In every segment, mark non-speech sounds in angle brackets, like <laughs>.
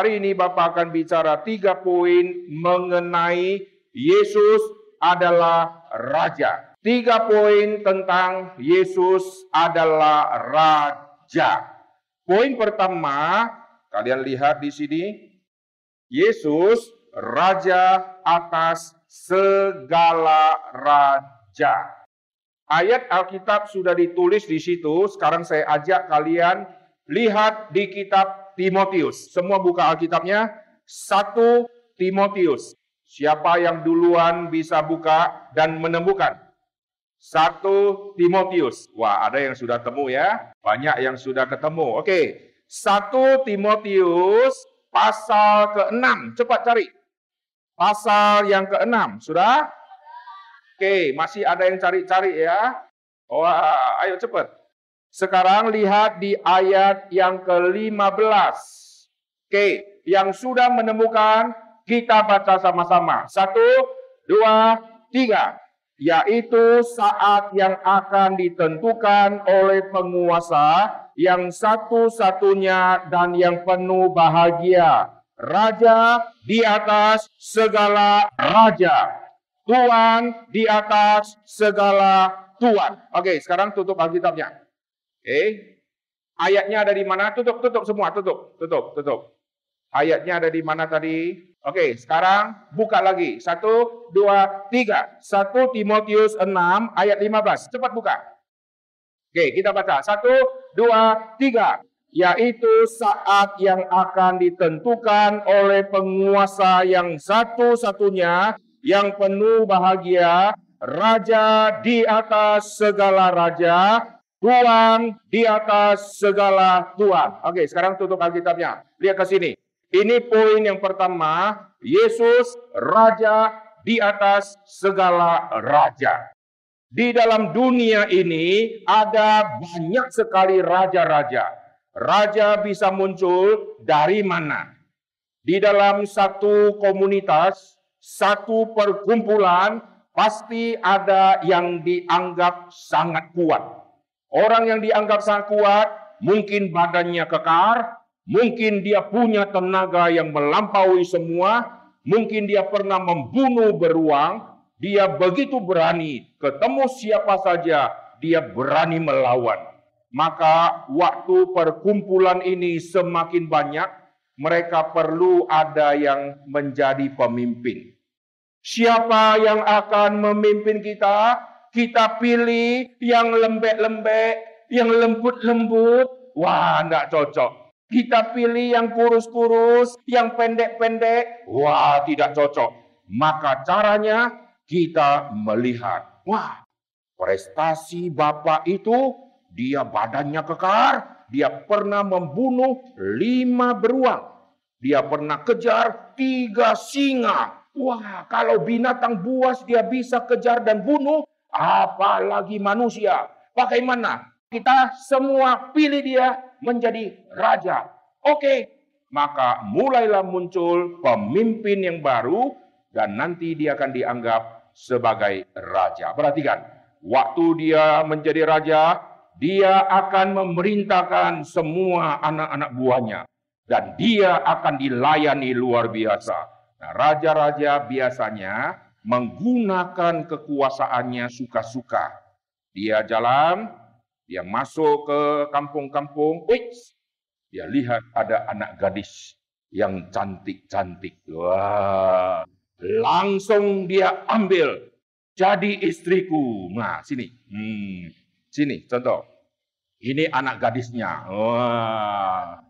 Hari ini Bapak akan bicara tiga poin mengenai Yesus adalah Raja. Tiga poin tentang Yesus adalah Raja. Poin pertama, kalian lihat di sini, Yesus Raja atas segala raja. Ayat Alkitab sudah ditulis di situ. Sekarang saya ajak kalian lihat di kitab Timotius. Semua buka Alkitabnya. Satu Timotius. Siapa yang duluan bisa buka dan menemukan? Satu Timotius. Wah, ada yang sudah temu ya. Banyak yang sudah ketemu. Oke. Satu Timotius pasal ke-6. Cepat cari. Pasal yang ke-6. Sudah? Oke, masih ada yang cari-cari ya. Wah, ayo cepat. Sekarang lihat di ayat yang ke-15. Oke, yang sudah menemukan kita baca sama-sama. Satu, dua, tiga. Yaitu saat yang akan ditentukan oleh penguasa yang satu-satunya dan yang penuh bahagia. Raja di atas segala raja Tuhan di atas segala Tuhan. Oke, sekarang tutup Alkitabnya. Oke. Ayatnya ada di mana? Tutup, tutup semua, tutup, tutup, tutup. Ayatnya ada di mana tadi? Oke, sekarang buka lagi. Satu, dua, tiga. Satu Timotius 6 ayat 15. Cepat buka. Oke, kita baca. Satu, dua, tiga. Yaitu saat yang akan ditentukan oleh penguasa yang satu-satunya yang penuh bahagia, Raja di atas segala raja, Tuhan di atas segala Tuhan. Oke, sekarang tutup Alkitabnya. Lihat ke sini. Ini poin yang pertama, Yesus Raja di atas segala raja. Di dalam dunia ini ada banyak sekali raja-raja. Raja bisa muncul dari mana? Di dalam satu komunitas, satu perkumpulan pasti ada yang dianggap sangat kuat. Orang yang dianggap sangat kuat mungkin badannya kekar, mungkin dia punya tenaga yang melampaui semua, mungkin dia pernah membunuh beruang, dia begitu berani, ketemu siapa saja dia berani melawan. Maka waktu perkumpulan ini semakin banyak, mereka perlu ada yang menjadi pemimpin. Siapa yang akan memimpin kita? Kita pilih yang lembek-lembek, yang lembut-lembut. Wah, tidak cocok. Kita pilih yang kurus-kurus, yang pendek-pendek. Wah, tidak cocok. Maka caranya kita melihat. Wah, prestasi Bapak itu dia badannya kekar, dia pernah membunuh lima beruang. Dia pernah kejar tiga singa. Wah, kalau binatang buas dia bisa kejar dan bunuh, apalagi manusia. Bagaimana? Kita semua pilih dia menjadi raja. Oke, maka mulailah muncul pemimpin yang baru dan nanti dia akan dianggap sebagai raja. Perhatikan, waktu dia menjadi raja, dia akan memerintahkan semua anak-anak buahnya. Dan dia akan dilayani luar biasa. Nah, raja-raja biasanya menggunakan kekuasaannya suka-suka. Dia jalan, dia masuk ke kampung-kampung, dia lihat ada anak gadis yang cantik-cantik. Wah, langsung dia ambil jadi istriku. Nah, sini. Hmm, sini contoh. Ini anak gadisnya. Wah.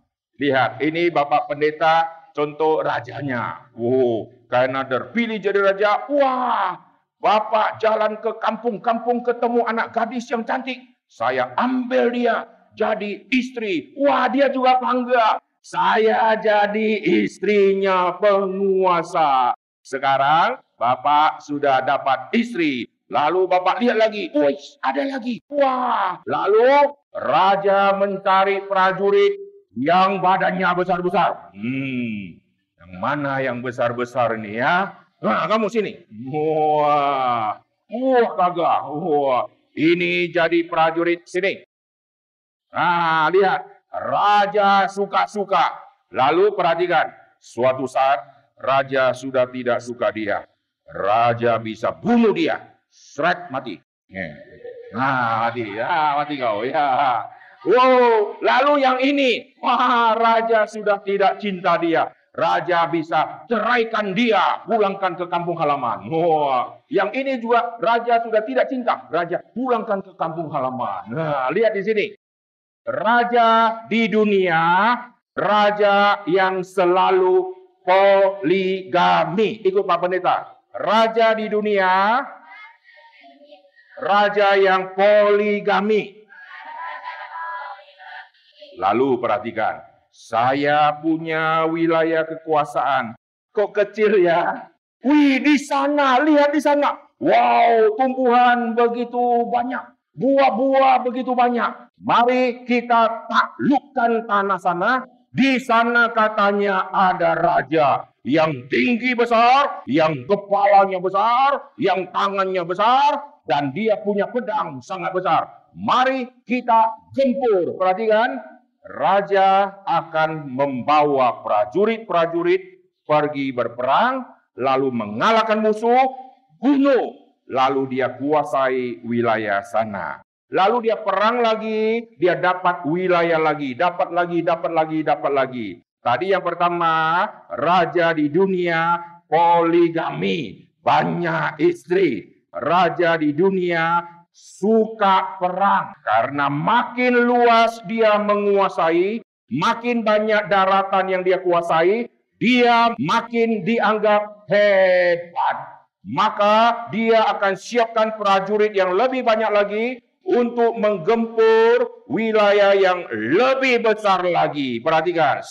Lihat, ini Bapak Pendeta contoh rajanya. Oh, karena terpilih jadi raja. Wah, Bapak jalan ke kampung-kampung ketemu anak gadis yang cantik. Saya ambil dia jadi istri. Wah, dia juga bangga. Saya jadi istrinya penguasa. Sekarang Bapak sudah dapat istri. Lalu Bapak lihat lagi, wih, ada lagi. Wah, lalu raja mencari prajurit yang badannya besar-besar. Hmm, yang mana yang besar-besar ini ya? Nah, kamu sini. Wah, wah kagak. Wah, ini jadi prajurit sini. Nah, lihat. Raja suka-suka. Lalu perhatikan, suatu saat raja sudah tidak suka dia. Raja bisa bunuh dia. Seret mati. Nah, mati. Ya, mati kau. Ya. Wow, lalu yang ini, wah, raja sudah tidak cinta dia. Raja bisa ceraikan dia, pulangkan ke kampung halaman. Wah, yang ini juga raja sudah tidak cinta. Raja pulangkan ke kampung halaman. Nah, lihat di sini. Raja di dunia, raja yang selalu poligami. Ikut Pak Pendeta. Raja di dunia, raja yang poligami. Lalu perhatikan, saya punya wilayah kekuasaan. Kok kecil ya? Wih, di sana, lihat di sana. Wow, tumbuhan begitu banyak. Buah-buah begitu banyak. Mari kita taklukkan tanah sana. Di sana katanya ada raja yang tinggi besar, yang kepalanya besar, yang tangannya besar, dan dia punya pedang sangat besar. Mari kita jempur. Perhatikan, raja akan membawa prajurit-prajurit pergi berperang, lalu mengalahkan musuh, bunuh, lalu dia kuasai wilayah sana. Lalu dia perang lagi, dia dapat wilayah lagi, dapat lagi, dapat lagi, dapat lagi. Tadi yang pertama, raja di dunia poligami, banyak istri. Raja di dunia suka perang karena makin luas dia menguasai, makin banyak daratan yang dia kuasai, dia makin dianggap hebat. Maka dia akan siapkan prajurit yang lebih banyak lagi untuk menggempur wilayah yang lebih besar lagi. Perhatikan,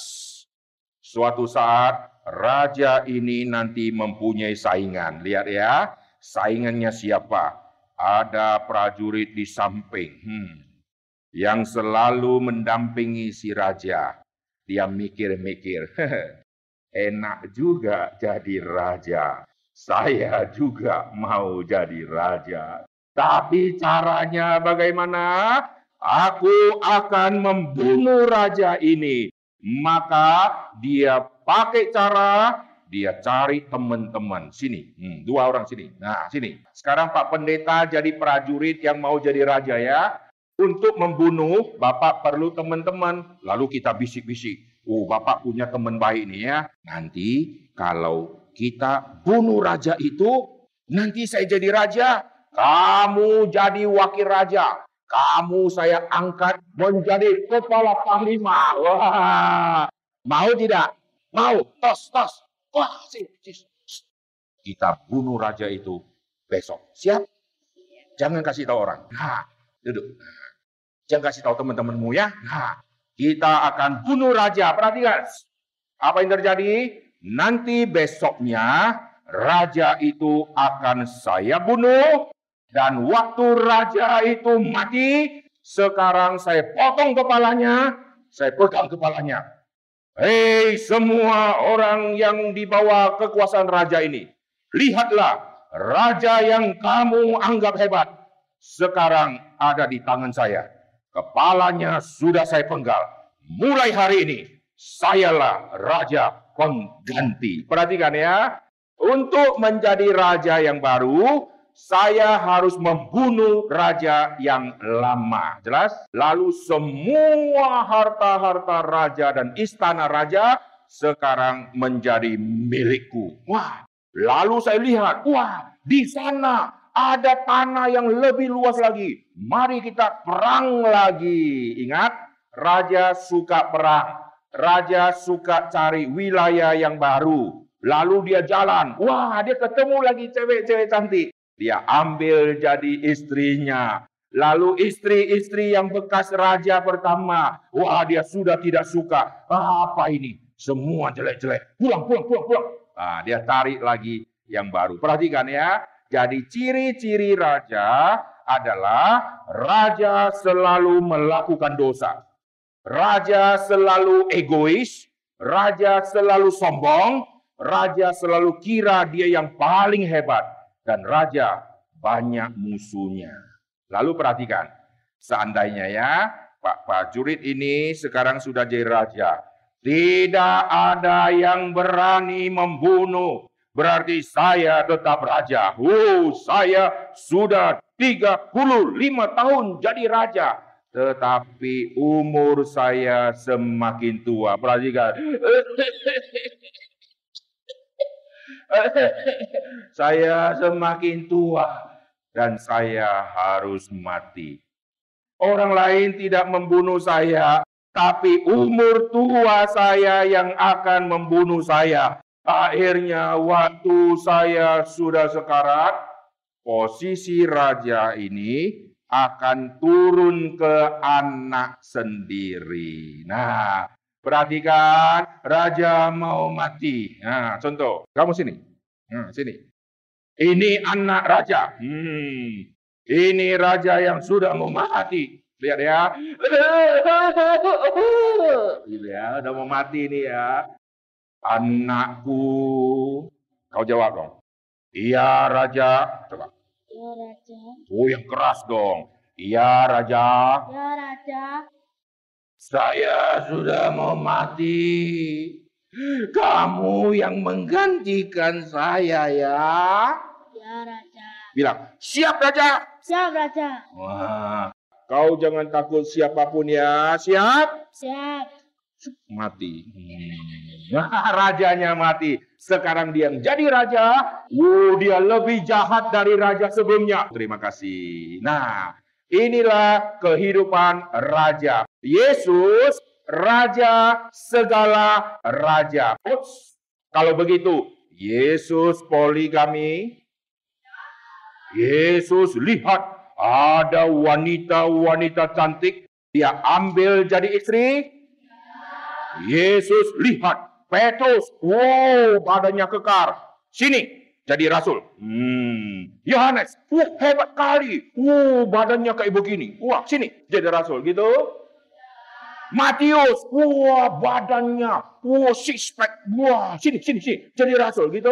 suatu saat raja ini nanti mempunyai saingan. Lihat ya, saingannya siapa? Ada prajurit di samping hmm, yang selalu mendampingi si raja. Dia mikir-mikir, <laughs> enak juga jadi raja. Saya juga mau jadi raja. Tapi caranya bagaimana? Aku akan membunuh raja ini. Maka dia pakai cara dia cari teman-teman sini, hmm, dua orang sini. Nah, sini. Sekarang Pak Pendeta jadi prajurit yang mau jadi raja ya. Untuk membunuh, Bapak perlu teman-teman. Lalu kita bisik-bisik. Oh, Bapak punya teman baik nih ya. Nanti kalau kita bunuh raja itu, nanti saya jadi raja. Kamu jadi wakil raja. Kamu saya angkat menjadi kepala panglima. Wah, mau tidak? Mau? Tos, tos. Wah, sih, kita bunuh raja itu besok. Siap? Jangan kasih tahu orang. Nah, duduk. Jangan kasih tahu teman-temanmu ya. Nah, kita akan bunuh raja. Perhatikan. Apa yang terjadi? Nanti besoknya raja itu akan saya bunuh. Dan waktu raja itu mati, sekarang saya potong kepalanya, saya pegang kepalanya. Hei semua orang yang di bawah kekuasaan raja ini. Lihatlah, raja yang kamu anggap hebat. Sekarang ada di tangan saya. Kepalanya sudah saya penggal. Mulai hari ini, sayalah raja pengganti. Perhatikan ya. Untuk menjadi raja yang baru, saya harus membunuh raja yang lama. Jelas? Lalu semua harta-harta raja dan istana raja sekarang menjadi milikku. Wah, lalu saya lihat, wah, di sana ada tanah yang lebih luas lagi. Mari kita perang lagi. Ingat, raja suka perang. Raja suka cari wilayah yang baru. Lalu dia jalan. Wah, dia ketemu lagi cewek-cewek cantik. Dia ambil jadi istrinya. Lalu istri-istri yang bekas raja pertama. Wah dia sudah tidak suka. Ah, apa ini? Semua jelek-jelek. Pulang, pulang, pulang, pulang. Nah, dia tarik lagi yang baru. Perhatikan ya. Jadi ciri-ciri raja adalah raja selalu melakukan dosa. Raja selalu egois, raja selalu sombong, raja selalu kira dia yang paling hebat dan raja banyak musuhnya. Lalu perhatikan, seandainya ya Pak prajurit ini sekarang sudah jadi raja. Tidak ada yang berani membunuh. Berarti saya tetap raja. Oh, saya sudah 35 tahun jadi raja. Tetapi umur saya semakin tua. Perhatikan. <laughs> <laughs> saya semakin tua dan saya harus mati. Orang lain tidak membunuh saya, tapi umur tua saya yang akan membunuh saya. Akhirnya waktu saya sudah sekarat, posisi raja ini akan turun ke anak sendiri. Nah, perhatikan, raja mau mati. Nah, contoh, kamu sini. Nah, sini. Ini anak raja. Hmm. Ini raja yang sudah mau mati. Lihat ya. Gitu ya, udah mau mati nih ya. Anakku. Kau jawab dong. Iya raja. Coba. Ya Raja. Oh yang keras dong. Iya raja. Ya Raja. Saya sudah mau mati. Kamu yang menggantikan saya ya. Ya Raja. Bilang, siap raja. Siap Raja. Wah, kau jangan takut siapa pun ya. Siap? Siap. Mati. Hmm. <laughs> Rajanya mati. Sekarang dia jadi raja. Oh, dia lebih jahat dari raja sebelumnya. Terima kasih. Nah, inilah kehidupan raja. Yesus, raja segala raja. Ups. Kalau begitu, Yesus poligami, Yesus lihat ada wanita-wanita cantik, dia ambil jadi istri. Yesus lihat Petrus, wow badannya kekar, sini jadi rasul. Hmm. Yohanes, wah hebat kali, wow badannya kayak begini, wah sini jadi rasul gitu. Matius, wah badannya, wah six pack, wah sini sini sini jadi rasul gitu.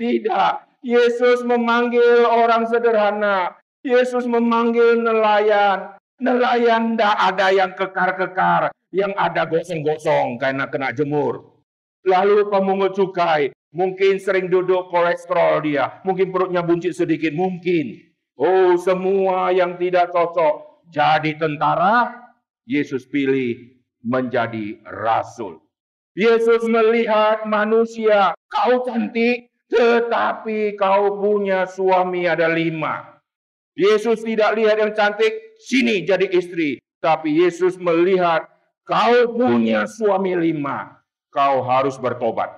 Tidak, Yesus memanggil orang sederhana. Yesus memanggil nelayan. Nelayan tidak ada yang kekar-kekar. Yang ada gosong-gosong karena kena jemur. Lalu pemungut cukai. Mungkin sering duduk kolesterol dia. Mungkin perutnya buncit sedikit. Mungkin. Oh semua yang tidak cocok. Jadi tentara. Yesus pilih menjadi rasul. Yesus melihat manusia. Kau cantik. Tetapi kau punya suami ada lima. Yesus tidak lihat yang cantik, sini jadi istri. Tapi Yesus melihat kau punya suami lima. Kau harus bertobat.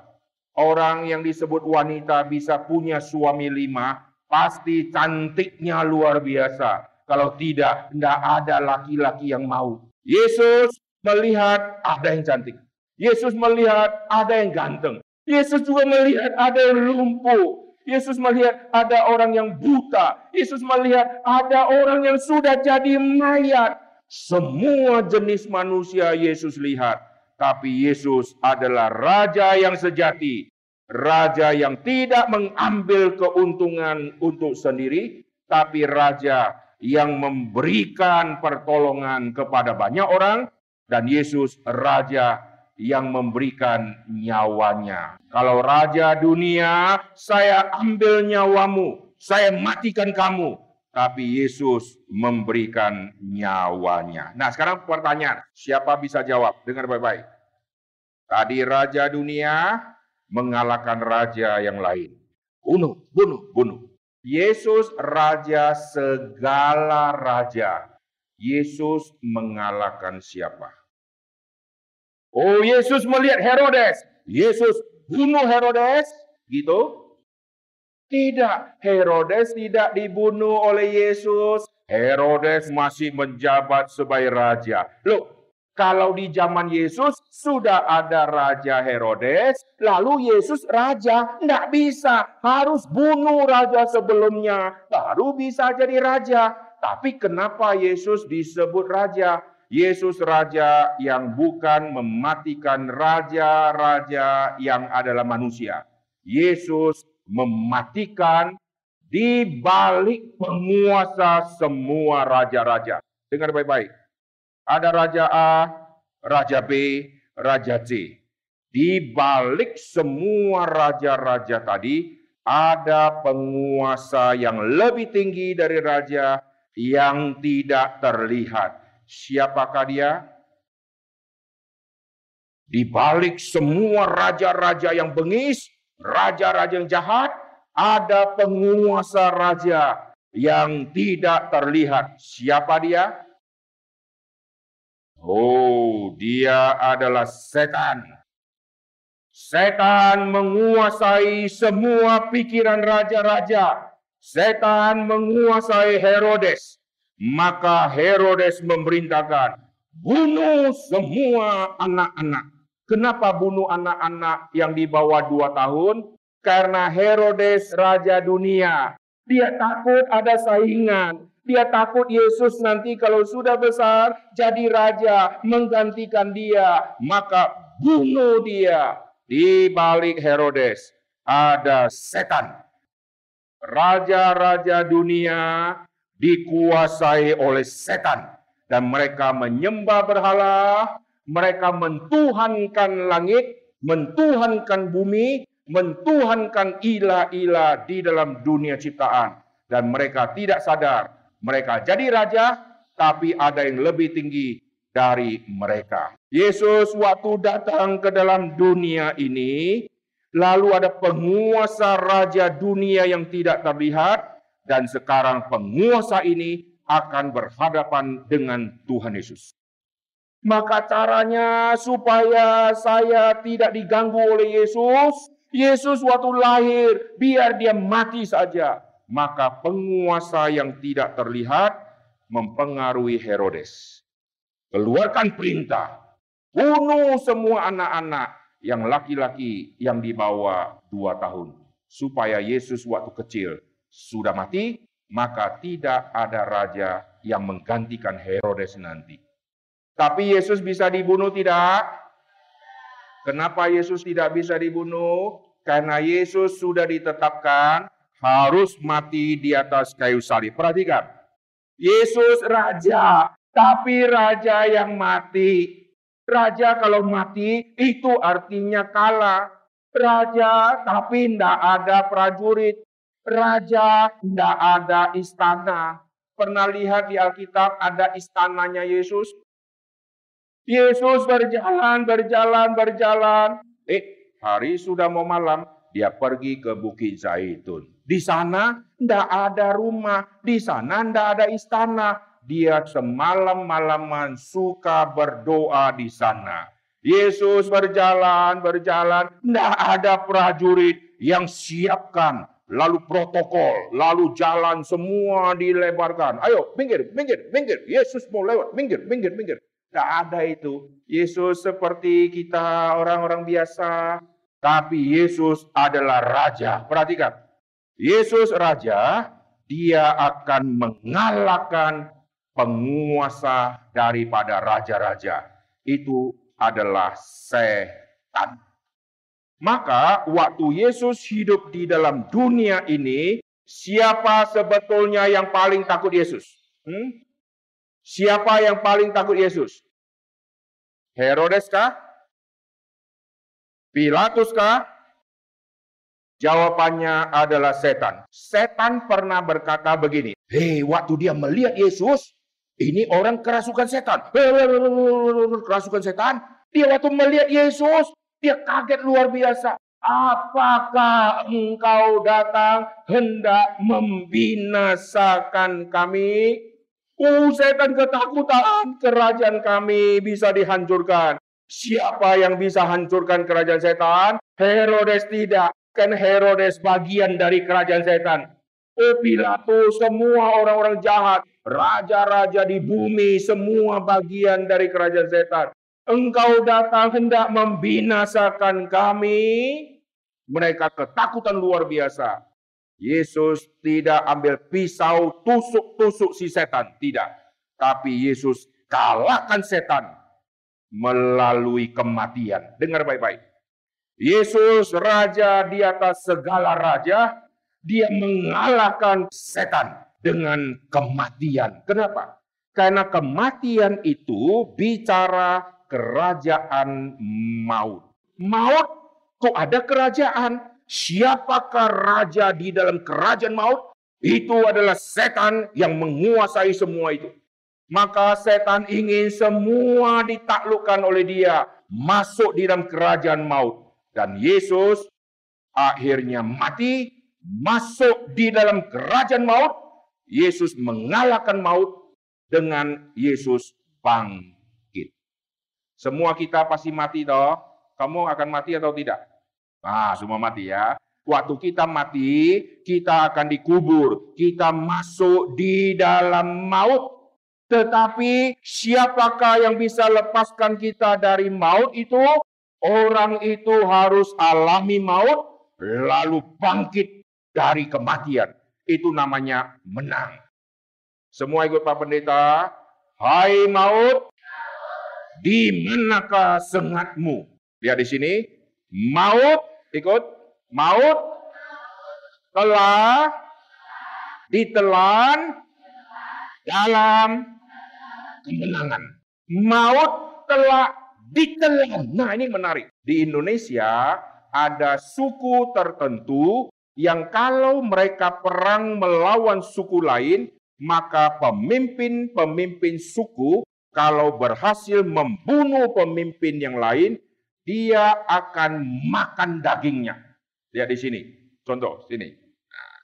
Orang yang disebut wanita bisa punya suami lima, pasti cantiknya luar biasa. Kalau tidak, tidak ada laki-laki yang mau. Yesus melihat ada yang cantik. Yesus melihat ada yang ganteng. Yesus juga melihat ada yang lumpuh. Yesus melihat ada orang yang buta. Yesus melihat ada orang yang sudah jadi mayat. Semua jenis manusia Yesus lihat. Tapi Yesus adalah raja yang sejati. Raja yang tidak mengambil keuntungan untuk sendiri. Tapi raja yang memberikan pertolongan kepada banyak orang. Dan Yesus raja yang memberikan nyawanya. Kalau raja dunia, saya ambil nyawamu, saya matikan kamu. Tapi Yesus memberikan nyawanya. Nah sekarang pertanyaan, siapa bisa jawab? Dengar baik-baik. Tadi raja dunia mengalahkan raja yang lain. Bunuh, bunuh, bunuh. Yesus raja segala raja. Yesus mengalahkan siapa? Oh, Yesus melihat Herodes. Yesus bunuh Herodes, gitu? Tidak, Herodes tidak dibunuh oleh Yesus. Herodes masih menjabat sebagai raja. Loh, kalau di zaman Yesus sudah ada Raja Herodes, lalu Yesus raja, tidak bisa. Harus bunuh raja sebelumnya, baru bisa jadi raja. Tapi kenapa Yesus disebut raja? Yesus raja yang bukan mematikan raja-raja yang adalah manusia. Yesus mematikan di balik penguasa semua raja-raja. Dengar baik-baik. Ada raja A, raja B, Raja C. Di balik semua raja-raja tadi, ada penguasa yang lebih tinggi dari raja yang tidak terlihat. Siapakah dia? Di balik semua raja-raja yang bengis, raja-raja yang jahat, ada penguasa raja yang tidak terlihat. Siapa dia? Oh, dia adalah setan. Setan menguasai semua pikiran raja-raja. Setan menguasai Herodes. Maka Herodes memerintahkan, bunuh semua anak-anak. Kenapa bunuh anak-anak yang di bawah dua tahun? Karena Herodes raja dunia. Dia takut ada saingan. Dia takut Yesus nanti kalau sudah besar jadi raja menggantikan dia. Maka bunuh dia. Di balik Herodes ada setan. Raja-raja dunia dikuasai oleh setan. Dan mereka menyembah berhala, mereka mentuhankan langit, mentuhankan bumi, mentuhankan ilah-ilah di dalam dunia ciptaan dan mereka tidak sadar mereka jadi raja tapi ada yang lebih tinggi dari mereka. Yesus waktu datang ke dalam dunia ini lalu ada penguasa raja dunia yang tidak terlihat dan sekarang penguasa ini akan berhadapan dengan Tuhan Yesus. Maka caranya supaya saya tidak diganggu oleh Yesus, Yesus waktu lahir, biar dia mati saja. Maka penguasa yang tidak terlihat mempengaruhi Herodes. Keluarkan perintah, bunuh semua anak-anak yang laki-laki yang di bawah dua tahun. Supaya Yesus waktu kecil sudah mati, maka tidak ada raja yang menggantikan Herodes nanti. Tapi Yesus bisa dibunuh tidak? Kenapa Yesus tidak bisa dibunuh? Karena Yesus sudah ditetapkan harus mati di atas kayu salib. Perhatikan. Yesus raja, tapi raja yang mati. Raja kalau mati itu artinya kalah. Raja tapi tidak ada prajurit. Raja tidak ada istana. Pernah lihat di Alkitab ada istananya Yesus? Yesus berjalan, berjalan, berjalan. Eh, hari sudah mau malam, dia pergi ke Bukit Zaitun. Di sana tidak ada rumah, di sana tidak ada istana. Dia semalam-malaman suka berdoa di sana. Yesus berjalan, berjalan, tidak ada prajurit yang siapkan lalu protokol, lalu jalan semua dilebarkan. Ayo, minggir, minggir, minggir. Yesus mau lewat, minggir, minggir, minggir. Tidak ada itu. Yesus seperti kita orang-orang biasa. Tapi Yesus adalah Raja. Perhatikan. Yesus Raja, dia akan mengalahkan penguasa daripada raja-raja. Itu adalah setan. Maka waktu Yesus hidup di dalam dunia ini, siapa sebetulnya yang paling takut Yesus? Hmm? Siapa yang paling takut Yesus? Herodes kah? Pilatus kah? Jawabannya adalah setan. Setan pernah berkata begini, Hei, waktu dia melihat Yesus, ini orang kerasukan setan. Kerasukan setan. Dia waktu melihat Yesus, dia kaget luar biasa. Apakah engkau datang hendak membinasakan kami? Oh setan ketakutan, kerajaan kami bisa dihancurkan. Siapa yang bisa hancurkan kerajaan setan? Herodes tidak. Kan Herodes bagian dari kerajaan setan. Oh Pilatus, semua orang-orang jahat. Raja-raja di bumi, semua bagian dari kerajaan setan. Engkau datang hendak membinasakan kami. Mereka ketakutan luar biasa. Yesus tidak ambil pisau tusuk-tusuk si setan, tidak. Tapi Yesus kalahkan setan melalui kematian. Dengar baik-baik. Yesus raja di atas segala raja, dia mengalahkan setan dengan kematian. Kenapa? Karena kematian itu bicara kerajaan maut. Maut kok ada kerajaan? Siapakah raja di dalam kerajaan maut? Itu adalah setan yang menguasai semua itu. Maka setan ingin semua ditaklukkan oleh dia masuk di dalam kerajaan maut. Dan Yesus akhirnya mati, masuk di dalam kerajaan maut. Yesus mengalahkan maut dengan Yesus bangkit. Semua kita pasti mati toh. Kamu akan mati atau tidak? Ah, semua mati ya. Waktu kita mati, kita akan dikubur. Kita masuk di dalam maut. Tetapi siapakah yang bisa lepaskan kita dari maut itu? Orang itu harus alami maut, lalu bangkit dari kematian. Itu namanya menang. Semua ikut Pak Pendeta. Hai maut, di manakah sengatmu? Lihat di sini. Maut, ikut. Maut telah ditelan dalam kemenangan. Maut telah ditelan. Nah ini menarik. Di Indonesia ada suku tertentu yang kalau mereka perang melawan suku lain, maka pemimpin-pemimpin suku kalau berhasil membunuh pemimpin yang lain, dia akan makan dagingnya. Lihat di sini. Contoh, sini. Nah.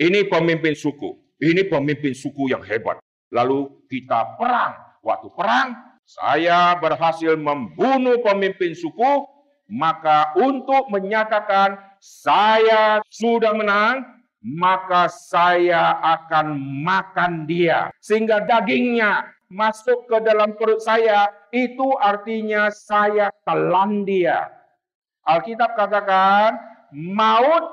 Ini pemimpin suku. Ini pemimpin suku yang hebat. Lalu kita perang. Waktu perang, saya berhasil membunuh pemimpin suku, maka untuk menyatakan saya sudah menang, maka saya akan makan dia. Sehingga dagingnya masuk ke dalam perut saya, itu artinya saya telan dia. Alkitab katakan, maut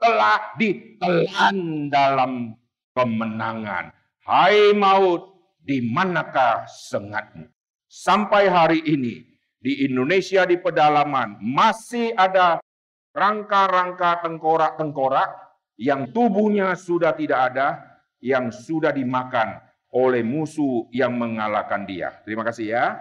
telah ditelan dalam kemenangan. Hai maut, di manakah sengatmu? Sampai hari ini, di Indonesia di pedalaman, masih ada rangka-rangka tengkorak-tengkorak yang tubuhnya sudah tidak ada, yang sudah dimakan oleh musuh yang mengalahkan dia. Terima kasih ya.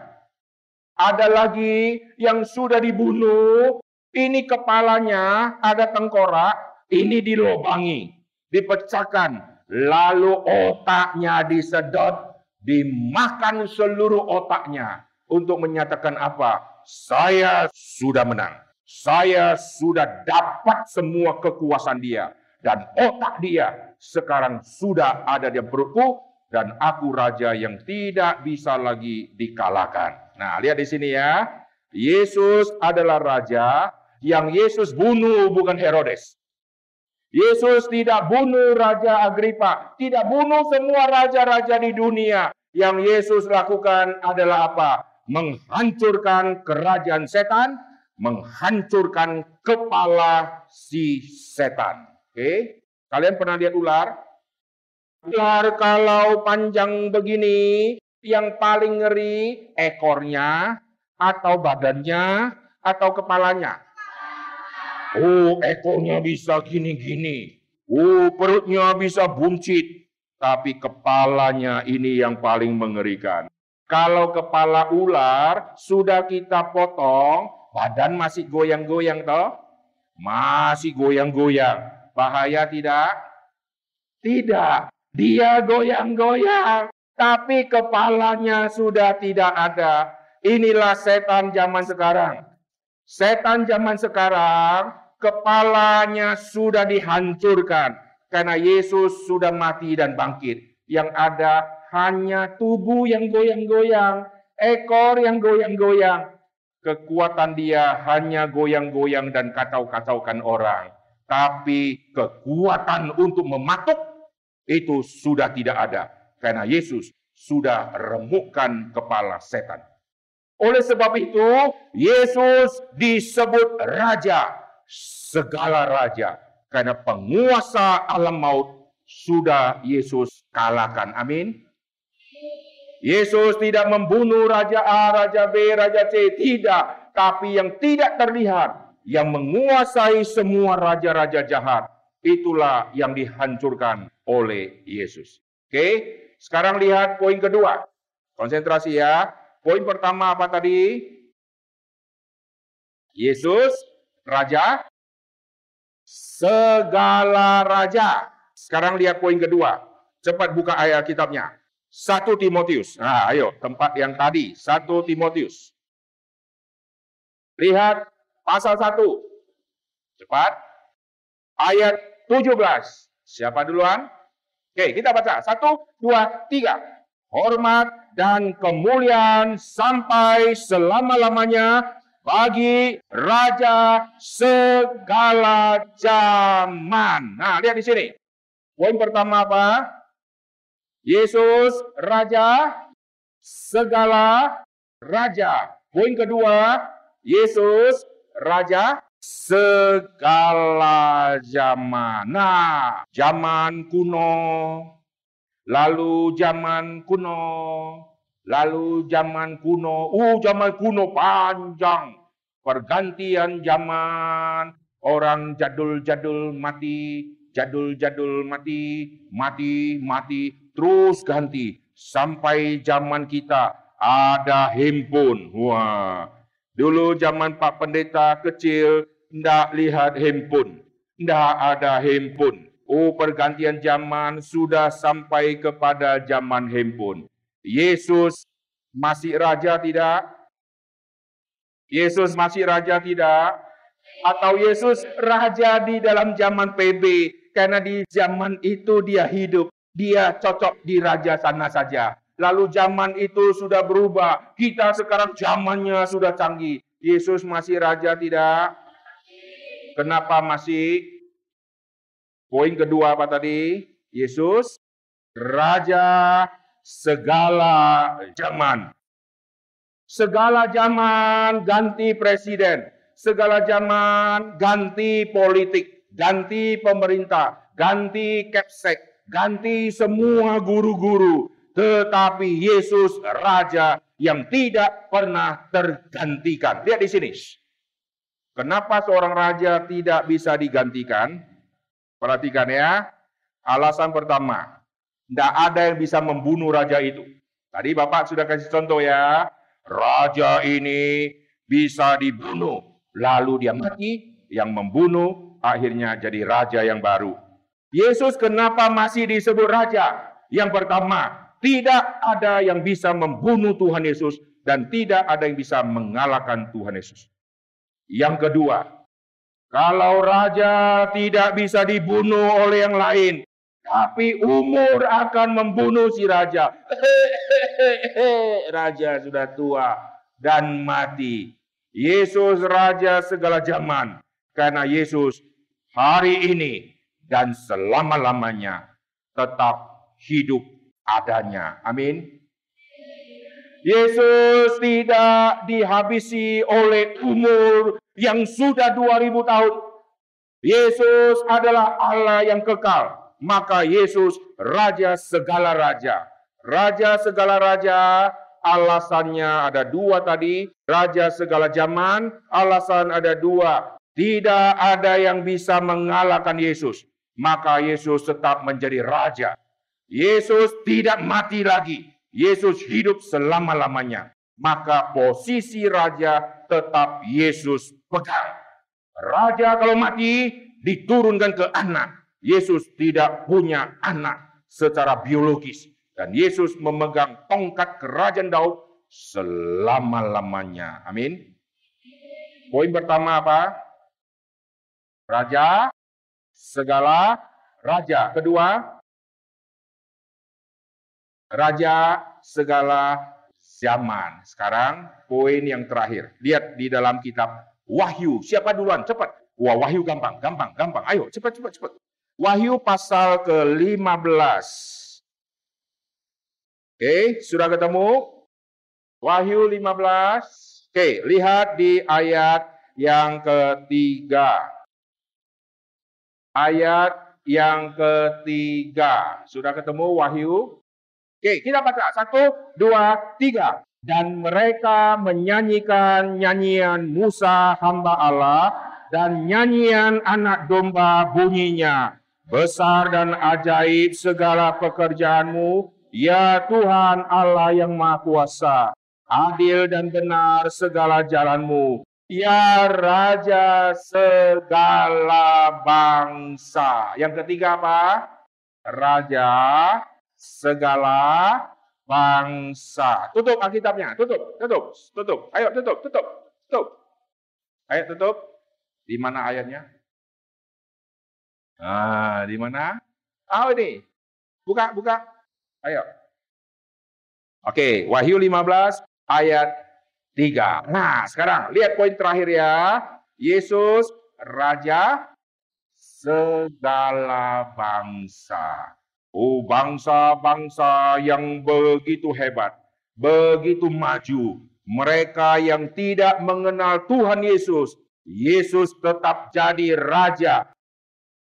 Ada lagi yang sudah dibunuh, ini kepalanya ada tengkorak, ini dilobangi, dipecahkan, lalu otaknya disedot, dimakan seluruh otaknya untuk menyatakan apa? Saya sudah menang. Saya sudah dapat semua kekuasaan dia dan otak dia sekarang sudah ada di perutku dan aku raja yang tidak bisa lagi dikalahkan. Nah, lihat di sini ya. Yesus adalah raja yang Yesus bunuh bukan Herodes. Yesus tidak bunuh Raja Agripa, tidak bunuh semua raja-raja di dunia. Yang Yesus lakukan adalah apa? Menghancurkan kerajaan setan, menghancurkan kepala si setan. Oke? Kalian pernah lihat ular? Ular kalau panjang begini, yang paling ngeri ekornya atau badannya atau kepalanya. Oh, ekornya bisa gini-gini. Oh, perutnya bisa buncit. Tapi kepalanya ini yang paling mengerikan. Kalau kepala ular sudah kita potong, badan masih goyang-goyang toh? Masih goyang-goyang. Bahaya tidak? Tidak. Dia goyang-goyang. Tapi kepalanya sudah tidak ada. Inilah setan zaman sekarang. Setan zaman sekarang kepalanya sudah dihancurkan karena Yesus sudah mati dan bangkit. Yang ada hanya tubuh yang goyang-goyang, ekor yang goyang-goyang. Kekuatan dia hanya goyang-goyang dan kacau-kacaukan orang. Tapi kekuatan untuk mematuk itu sudah tidak ada. Karena Yesus sudah remukkan kepala setan. Oleh sebab itu, Yesus disebut Raja segala raja. Karena penguasa alam maut sudah Yesus kalahkan. Amin. Yesus tidak membunuh Raja A, Raja B, Raja C. Tidak. Tapi yang tidak terlihat. Yang menguasai semua raja-raja jahat. Itulah yang dihancurkan oleh Yesus. Oke. Sekarang lihat poin kedua. Konsentrasi ya. Poin pertama apa tadi? Yesus raja segala raja. Sekarang lihat poin kedua. Cepat buka ayat kitabnya. 1 Timotius. Nah, ayo tempat yang tadi. 1 Timotius. Lihat pasal 1. Cepat. Ayat 17. Siapa duluan? Oke, kita baca. Satu, dua, tiga. Hormat dan kemuliaan sampai selama-lamanya bagi Raja segala zaman. Nah, lihat di sini. Poin pertama apa? Yesus Raja segala raja. Poin kedua, Yesus Raja segala zaman. Nah, zaman kuno, lalu zaman kuno, lalu zaman kuno. Uh, zaman kuno panjang. Pergantian zaman, orang jadul-jadul mati, jadul-jadul mati, mati, mati, terus ganti. Sampai zaman kita ada handphone. Wah, dulu zaman Pak Pendeta kecil, ndak lihat handphone. Ndak ada handphone. Oh, pergantian zaman sudah sampai kepada zaman handphone. Yesus masih raja tidak? Yesus masih raja tidak? Atau Yesus raja di dalam zaman PB karena di zaman itu dia hidup, dia cocok di raja sana saja. Lalu zaman itu sudah berubah, kita sekarang zamannya sudah canggih. Yesus masih raja tidak? Kenapa masih? Poin kedua apa tadi? Yesus raja segala zaman. Segala zaman ganti presiden, segala zaman ganti politik, ganti pemerintah, ganti kepsek, ganti semua guru-guru. Tetapi Yesus Raja yang tidak pernah tergantikan. Lihat di sini. Kenapa seorang raja tidak bisa digantikan? Perhatikan ya. Alasan pertama, tidak ada yang bisa membunuh raja itu. Tadi Bapak sudah kasih contoh ya. Raja ini bisa dibunuh. Lalu dia mati, yang membunuh akhirnya jadi raja yang baru. Yesus kenapa masih disebut raja? Yang pertama, tidak ada yang bisa membunuh Tuhan Yesus dan tidak ada yang bisa mengalahkan Tuhan Yesus. Yang kedua, kalau raja tidak bisa dibunuh oleh yang lain, tapi umur akan membunuh si raja. raja sudah tua dan mati. Yesus raja segala zaman. Karena Yesus hari ini dan selama-lamanya tetap hidup adanya. Amin. Yesus tidak dihabisi oleh umur yang sudah 2000 tahun. Yesus adalah Allah yang kekal. Maka Yesus Raja segala Raja. Raja segala Raja alasannya ada dua tadi. Raja segala zaman alasan ada dua. Tidak ada yang bisa mengalahkan Yesus. Maka Yesus tetap menjadi Raja. Yesus tidak mati lagi. Yesus hidup selama-lamanya. Maka posisi Raja tetap Yesus pegang. Raja kalau mati diturunkan ke anak. Yesus tidak punya anak secara biologis. Dan Yesus memegang tongkat kerajaan Daud selama-lamanya. Amin. Poin pertama apa? Raja, segala raja. Kedua, raja segala zaman. Sekarang poin yang terakhir. Lihat di dalam kitab Wahyu. Siapa duluan? Cepat. Wah, Wahyu gampang, gampang, gampang. Ayo, cepat, cepat, cepat. Wahyu pasal ke-15. Oke, sudah ketemu? Wahyu 15. Oke, lihat di ayat yang ketiga. Ayat yang ketiga. Sudah ketemu Wahyu? Oke, kita baca. Satu, dua, tiga. Dan mereka menyanyikan nyanyian Musa hamba Allah dan nyanyian anak domba bunyinya. Besar dan ajaib segala pekerjaanmu, ya Tuhan Allah yang Maha Kuasa. adil dan benar segala jalanmu. Ya Raja segala bangsa. Yang ketiga apa? Raja segala bangsa. Tutup Alkitabnya, tutup, tutup, tutup. Ayo tutup, tutup, tutup. Ayo tutup. Di mana ayatnya? Ah, di mana? Ah, ini. Buka, buka. Ayo. Oke, Wahyu 15 ayat 3. Nah, sekarang lihat poin terakhir ya. Yesus raja segala bangsa. Oh, bangsa-bangsa yang begitu hebat, begitu maju. Mereka yang tidak mengenal Tuhan Yesus, Yesus tetap jadi raja.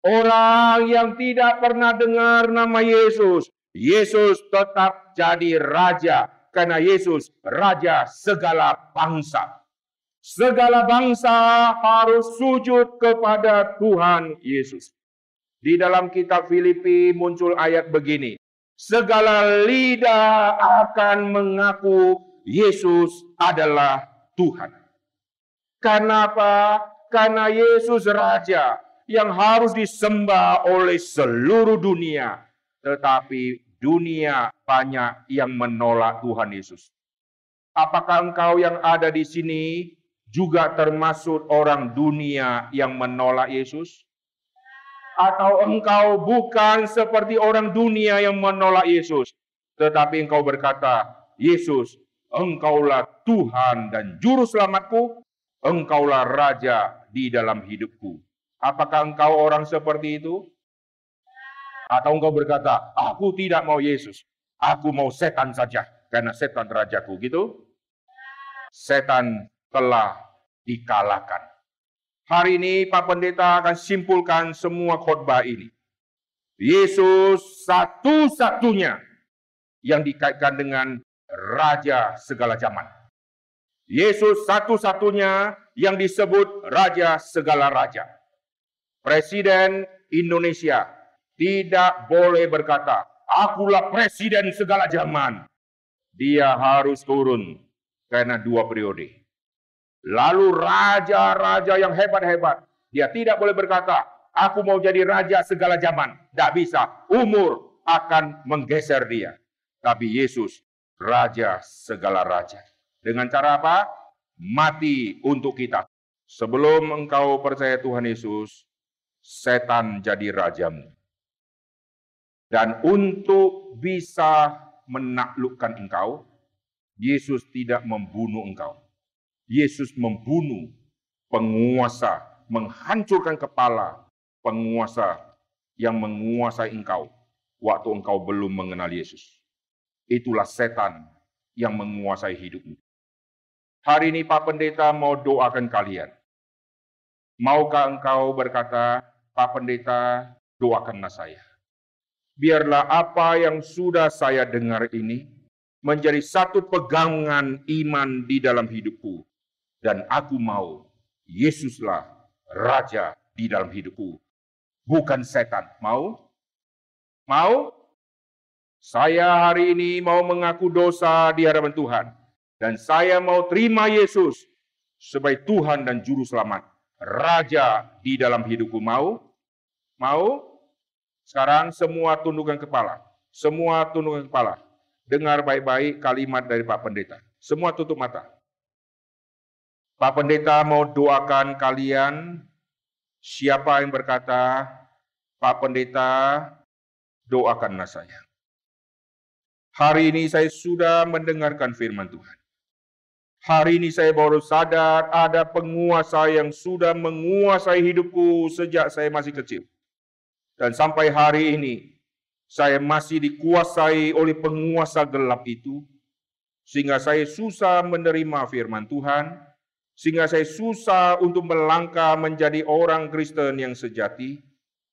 Orang yang tidak pernah dengar nama Yesus, Yesus tetap jadi raja karena Yesus raja segala bangsa. Segala bangsa harus sujud kepada Tuhan Yesus. Di dalam kitab Filipi muncul ayat begini. Segala lidah akan mengaku Yesus adalah Tuhan. Kenapa? Karena Yesus Raja yang harus disembah oleh seluruh dunia. Tetapi dunia banyak yang menolak Tuhan Yesus. Apakah engkau yang ada di sini juga termasuk orang dunia yang menolak Yesus? Atau engkau bukan seperti orang dunia yang menolak Yesus, tetapi engkau berkata, Yesus, engkaulah Tuhan dan juru selamatku, engkaulah raja di dalam hidupku. Apakah engkau orang seperti itu? Atau engkau berkata, aku tidak mau Yesus, aku mau setan saja, karena setan rajaku, gitu? Setan telah dikalahkan. Hari ini Pak Pendeta akan simpulkan semua khotbah ini. Yesus satu-satunya yang dikaitkan dengan Raja segala zaman. Yesus satu-satunya yang disebut Raja segala raja. Presiden Indonesia tidak boleh berkata, akulah presiden segala zaman. Dia harus turun karena dua periode. Lalu raja-raja yang hebat-hebat, dia tidak boleh berkata, aku mau jadi raja segala zaman. Tidak bisa, umur akan menggeser dia. Tapi Yesus, raja segala raja. Dengan cara apa? Mati untuk kita. Sebelum engkau percaya Tuhan Yesus, setan jadi rajamu. Dan untuk bisa menaklukkan engkau, Yesus tidak membunuh engkau. Yesus membunuh penguasa, menghancurkan kepala penguasa yang menguasai engkau waktu engkau belum mengenal Yesus. Itulah setan yang menguasai hidupmu. Hari ini Pak Pendeta mau doakan kalian. Maukah engkau berkata, Pak Pendeta, doakanlah saya. Biarlah apa yang sudah saya dengar ini menjadi satu pegangan iman di dalam hidupku dan aku mau Yesuslah raja di dalam hidupku. Bukan setan. Mau? Mau? Saya hari ini mau mengaku dosa di hadapan Tuhan. Dan saya mau terima Yesus sebagai Tuhan dan Juru Selamat. Raja di dalam hidupku. Mau? Mau? Sekarang semua tundukkan kepala. Semua tundukkan kepala. Dengar baik-baik kalimat dari Pak Pendeta. Semua tutup mata. Pak Pendeta mau doakan kalian. Siapa yang berkata, Pak Pendeta, doakanlah saya. Hari ini saya sudah mendengarkan firman Tuhan. Hari ini saya baru sadar ada penguasa yang sudah menguasai hidupku sejak saya masih kecil. Dan sampai hari ini, saya masih dikuasai oleh penguasa gelap itu, sehingga saya susah menerima firman Tuhan, sehingga saya susah untuk melangkah menjadi orang Kristen yang sejati,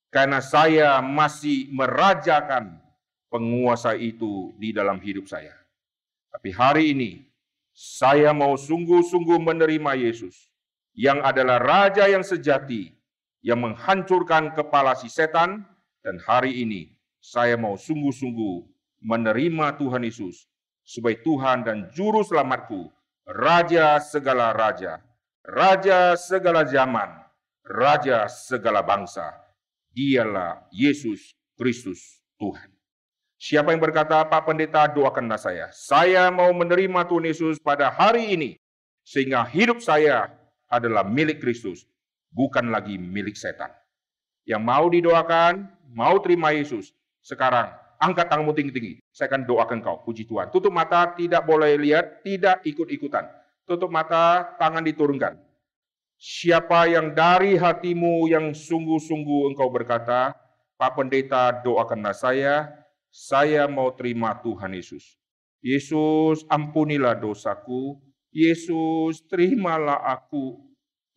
karena saya masih merajakan penguasa itu di dalam hidup saya. Tapi hari ini, saya mau sungguh-sungguh menerima Yesus, yang adalah Raja yang sejati, yang menghancurkan kepala si setan, dan hari ini saya mau sungguh-sungguh menerima Tuhan Yesus sebagai Tuhan dan Juru Selamatku, Raja segala raja, Raja segala zaman, Raja segala bangsa. Dialah Yesus Kristus Tuhan. Siapa yang berkata, Pak Pendeta doakanlah saya. Saya mau menerima Tuhan Yesus pada hari ini. Sehingga hidup saya adalah milik Kristus, bukan lagi milik setan. Yang mau didoakan, mau terima Yesus. Sekarang angkat tanganmu tinggi-tinggi. Saya akan doakan kau. Puji Tuhan. Tutup mata, tidak boleh lihat, tidak ikut-ikutan. Tutup mata, tangan diturunkan. Siapa yang dari hatimu yang sungguh-sungguh engkau berkata, Pak Pendeta doakanlah saya, saya mau terima Tuhan Yesus. Yesus ampunilah dosaku, Yesus terimalah aku,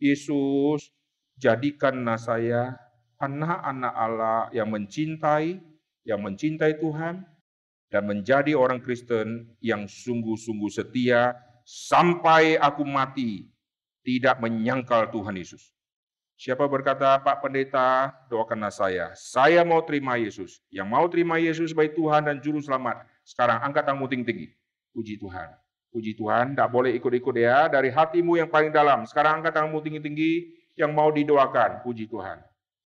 Yesus jadikanlah saya anak-anak Allah yang mencintai, yang mencintai Tuhan, dan menjadi orang Kristen yang sungguh-sungguh setia sampai aku mati, tidak menyangkal Tuhan Yesus. Siapa berkata, Pak Pendeta, doakanlah saya. Saya mau terima Yesus. Yang mau terima Yesus sebagai Tuhan dan Juru Selamat. Sekarang angkat tanganmu tinggi-tinggi. Puji Tuhan. Puji Tuhan, tidak boleh ikut-ikut ya. Dari hatimu yang paling dalam. Sekarang angkat tanganmu tinggi-tinggi yang mau didoakan. Puji Tuhan.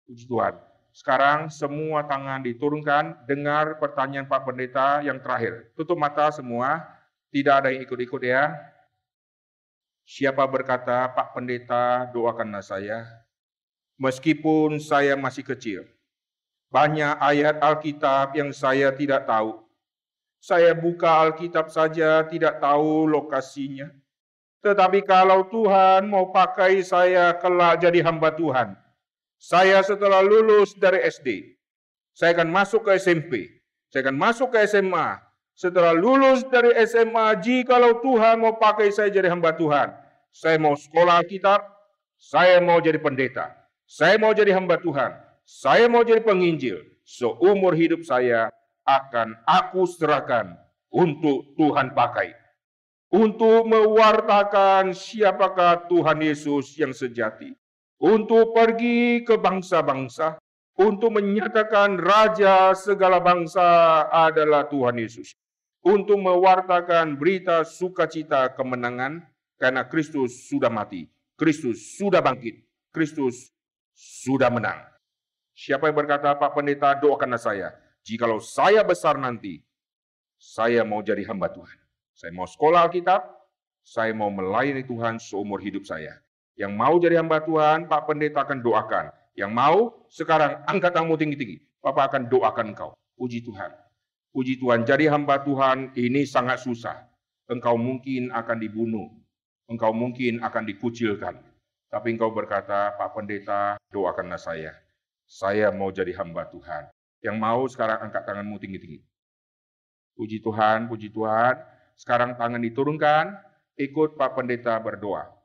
Puji Tuhan. Sekarang semua tangan diturunkan. Dengar pertanyaan Pak Pendeta yang terakhir. Tutup mata semua. Tidak ada yang ikut-ikut ya. Siapa berkata, Pak Pendeta, doakanlah saya. Meskipun saya masih kecil, banyak ayat Alkitab yang saya tidak tahu. Saya buka Alkitab saja, tidak tahu lokasinya. Tetapi kalau Tuhan mau pakai saya kelak jadi hamba Tuhan, saya setelah lulus dari SD, saya akan masuk ke SMP, saya akan masuk ke SMA. Setelah lulus dari SMA, jikalau Tuhan mau pakai saya jadi hamba Tuhan, saya mau sekolah Alkitab, saya mau jadi pendeta, saya mau jadi hamba Tuhan, saya mau jadi penginjil. Seumur hidup saya akan aku serahkan untuk Tuhan pakai. Untuk mewartakan siapakah Tuhan Yesus yang sejati. Untuk pergi ke bangsa-bangsa. Untuk menyatakan Raja segala bangsa adalah Tuhan Yesus. Untuk mewartakan berita sukacita kemenangan karena Kristus sudah mati. Kristus sudah bangkit. Kristus sudah menang. Siapa yang berkata, Pak Pendeta, doakanlah saya. Jikalau saya besar nanti, saya mau jadi hamba Tuhan. Saya mau sekolah Alkitab, saya mau melayani Tuhan seumur hidup saya. Yang mau jadi hamba Tuhan, Pak Pendeta akan doakan. Yang mau, sekarang angkat tanganmu tinggi-tinggi. Bapak akan doakan engkau. Puji Tuhan. Puji Tuhan, jadi hamba Tuhan ini sangat susah. Engkau mungkin akan dibunuh. Engkau mungkin akan dikucilkan. Tapi engkau berkata, Pak Pendeta, doakanlah saya. Saya mau jadi hamba Tuhan. Yang mau sekarang angkat tanganmu tinggi-tinggi. Puji Tuhan, puji Tuhan. Sekarang tangan diturunkan, ikut Pak Pendeta berdoa.